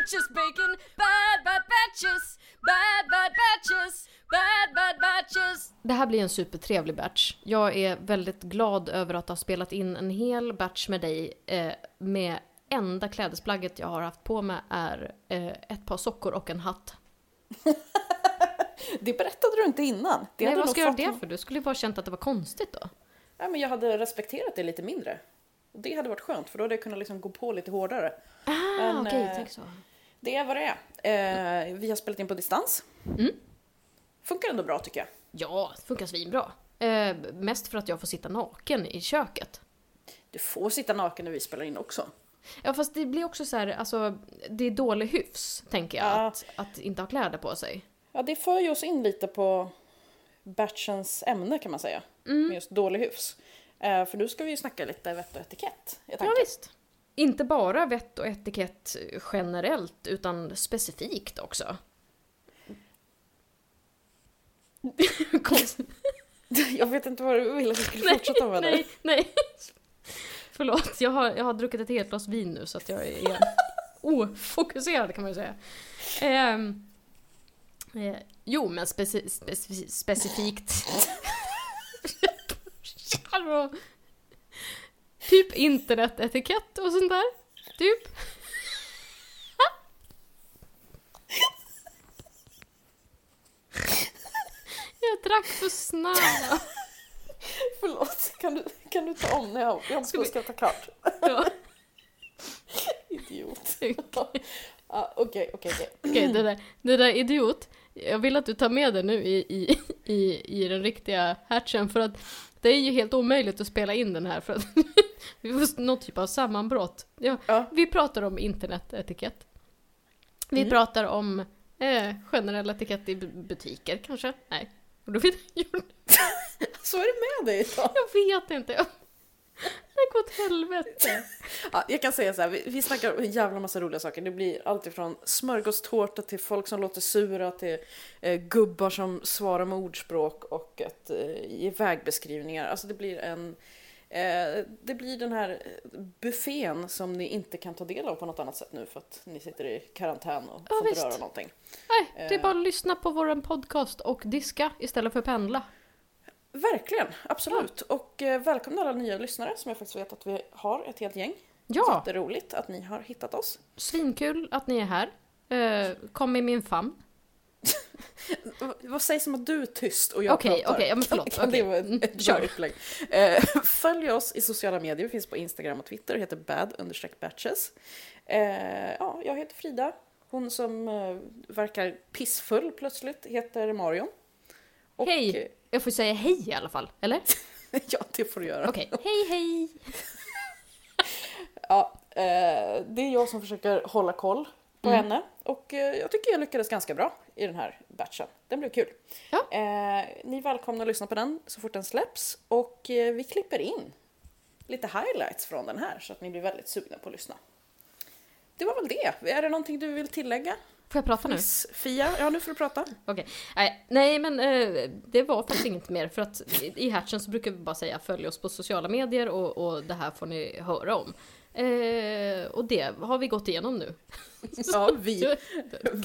sandwiches, bacon, bad bad batches, bad bad batches, bad bad batches. Det här blir en supertrevlig batch. Jag är väldigt glad över att ha spelat in en hel batch med dig eh, med enda klädesplagget jag har haft på mig är eh, ett par sockor och en hatt. Det berättade du inte innan. Det Nej, vad ska jag göra det för? Du skulle ju bara känt att det var konstigt då. Ja, men jag hade respekterat det lite mindre. Det hade varit skönt för då hade jag kunnat liksom gå på lite hårdare. Ah, Men, okej, eh, tänk så. Det är vad det är. Eh, vi har spelat in på distans. Mm. Funkar ändå bra tycker jag. Ja, det funkar svinbra. Eh, mest för att jag får sitta naken i köket. Du får sitta naken när vi spelar in också. Ja, fast det blir också så här, alltså, det är dålig hyfs, tänker jag, Ja. att, att inte ha kläder på sig. Ja, det för ju oss in lite på batchens ämne kan man säga. Mm. Med just dålig hyfs. Eh, för nu ska vi ju snacka lite vett och etikett. Ja, visst. Inte bara vett och etikett generellt, utan specifikt också. Jag vet inte vad du ville att vi skulle fortsätta med nej, nej. Förlåt, jag har, jag har druckit ett helt glas vin nu så att jag är ofokuserad kan man ju säga. Ehm, eh, jo, men speci speci specifikt... Typ internetetikett och sånt där. Typ. Jag drack för snabbt. Förlåt, kan du, kan du ta om när jag, jag måste skratta klart? Ja. Idiot. Ja, Okej, okej, okej. Okej, det, där, det där idiot. Jag vill att du tar med det nu i, i, i, i den riktiga hatchen för att det är ju helt omöjligt att spela in den här för att vi får någon typ av sammanbrott. Ja, Ja. Vi pratar om internetetikett. Vi Mm. pratar om eh, generell etikett i bu- butiker kanske? Nej. Och då vet jag, Så är det med dig idag. jag vet inte. Det går åt helvete. Ja, jag kan säga så här, vi, vi snackar en jävla massa roliga saker. Det blir allt ifrån smörgåstårta till folk som låter sura till eh, gubbar som svarar med ordspråk och att eh, ge vägbeskrivningar. Alltså det blir en det blir den här buffén som ni inte kan ta del av på något annat sätt nu för att ni sitter i karantän och Ja, får inte visst. röra någonting. Nej, det är bara att lyssna på vår podcast och diska istället för pendla. Verkligen, absolut. Och eh, välkomna alla nya lyssnare som jag faktiskt vet att vi har ett helt gäng. Ja. Jätteroligt att ni har hittat oss. Svinkul att ni är här. Eh, kom i min famn. Vad sägs om att du är tyst och jag Okej, pratar? okej, ja, men förlåt, Kan det okej. vara ett, Mm, ett bra kör. upplägg? Eh, följ oss i sociala medier, vi finns på Instagram och Twitter, heter bad-batches. Eh, ja, jag heter Frida. Hon som eh, verkar pissfull plötsligt heter Marion. Och, Hej! Jag får säga hej i alla fall, eller? ja, det får du göra. Okej, hej hej! Ja, det är jag som försöker hålla koll på Mm. henne och jag tycker jag lyckades ganska bra i den här batchen. Den blev kul. Ja. Eh, ni är välkomna att lyssna på den så fort den släpps och eh, vi klipper in lite highlights från den här så att ni blir väldigt sugna på att lyssna. Det var väl det. Är det någonting du vill tillägga? Får jag prata nu? Fia? Ja, nu får du prata. Okej. Nej, nej, men eh, det var faktiskt inget mer för att i, i Hatchen så brukar vi bara säga följ oss på sociala medier och, och det här får ni höra om. Och det har vi gått igenom nu. Ja, vi,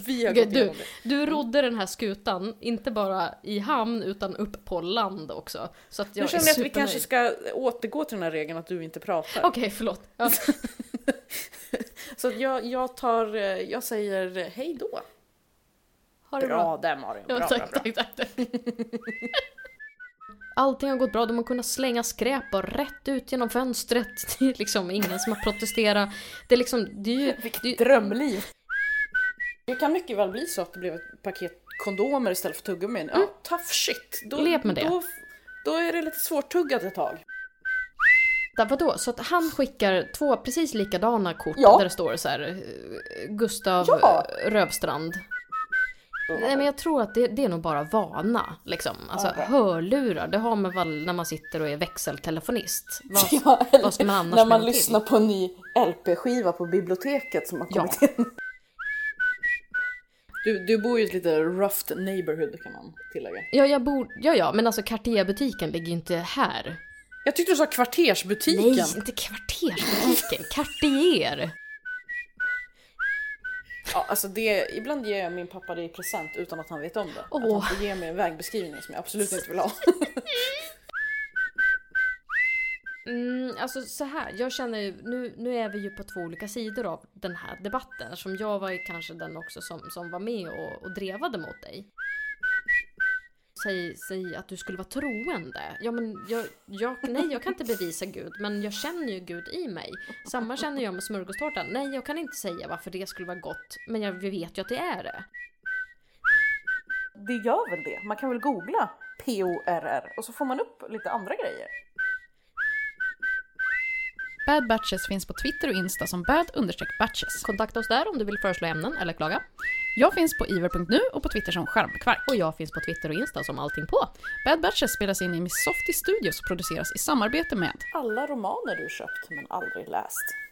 vi har gått du- igenom det. du rodde den här skutan, inte bara i hamn utan upp på land också. Så att jag Nu känner jag att vi kanske ska återgå till den här regeln att du inte pratar. Okej, förlåt. Ja. Så jag, jag tar, eh, jag säger hej då. Ha det bra. Bra där Mario. Ja, Bra, tack, bra, bra. tack, tack, tack. Allting har gått bra, de har kunnat slänga skräp och rätt ut genom fönstret. Det är liksom ingen som har protesterat. Det är liksom, det är ju... Det är, Drömliv. Det kan mycket väl bli så att det blev ett paket kondomer istället för tuggummin. Ja, tough shit. Då, Lev med det. Då, då är det lite svårtuggat ett tag. Vadå? Så att han skickar två precis likadana kort Ja. där det står så här eh, Gustav Ja. Rövstrand. Nej men jag tror att det, det är nog bara vana liksom. Alltså Okej. hörlurar, det har man väl när man sitter och är växeltelefonist. Vad, Ja, vad ska man annars när man det till? lyssnar på en ny LP-skiva på biblioteket som har Ja. kommit in. Du, du bor ju i ett lite rough neighborhood kan man tillägga. Ja, jag bor, ja, ja, men alltså Cartier-butiken ligger ju inte här. Jag tyckte du sa kvartersbutiken. Nej, inte kvartersbutiken. Cartier! Ja, alltså det, ibland ger jag min pappa det i present utan att han vet om det. Att Åh. han får ge mig en vägbeskrivning som jag absolut inte vill ha. Mm, alltså så här, jag känner ju, nu, nu är vi ju på två olika sidor av den här debatten. Eftersom jag var ju kanske den också som, som var med och, och drevade mot dig. Säg, säg att du skulle vara troende. Ja men jag, jag, nej jag kan inte bevisa Gud, men jag känner ju Gud i mig. Samma känner jag med smörgåstårtan. Nej jag kan inte säga varför det skulle vara gott, men jag vet ju att det är det. Det gör väl det? Man kan väl googla P-O-R-R och så får man upp lite andra grejer. Bad Batches finns på Twitter och Insta som bad-batches. Kontakta oss där om du vill föreslå ämnen eller klaga. Jag finns på iver.nu och på Twitter som Charmkvark. Och jag finns på Twitter och Insta som allting på. Bad Batches spelas in i Miss Softy Studios och produceras i samarbete med Alla romaner du köpt men aldrig läst.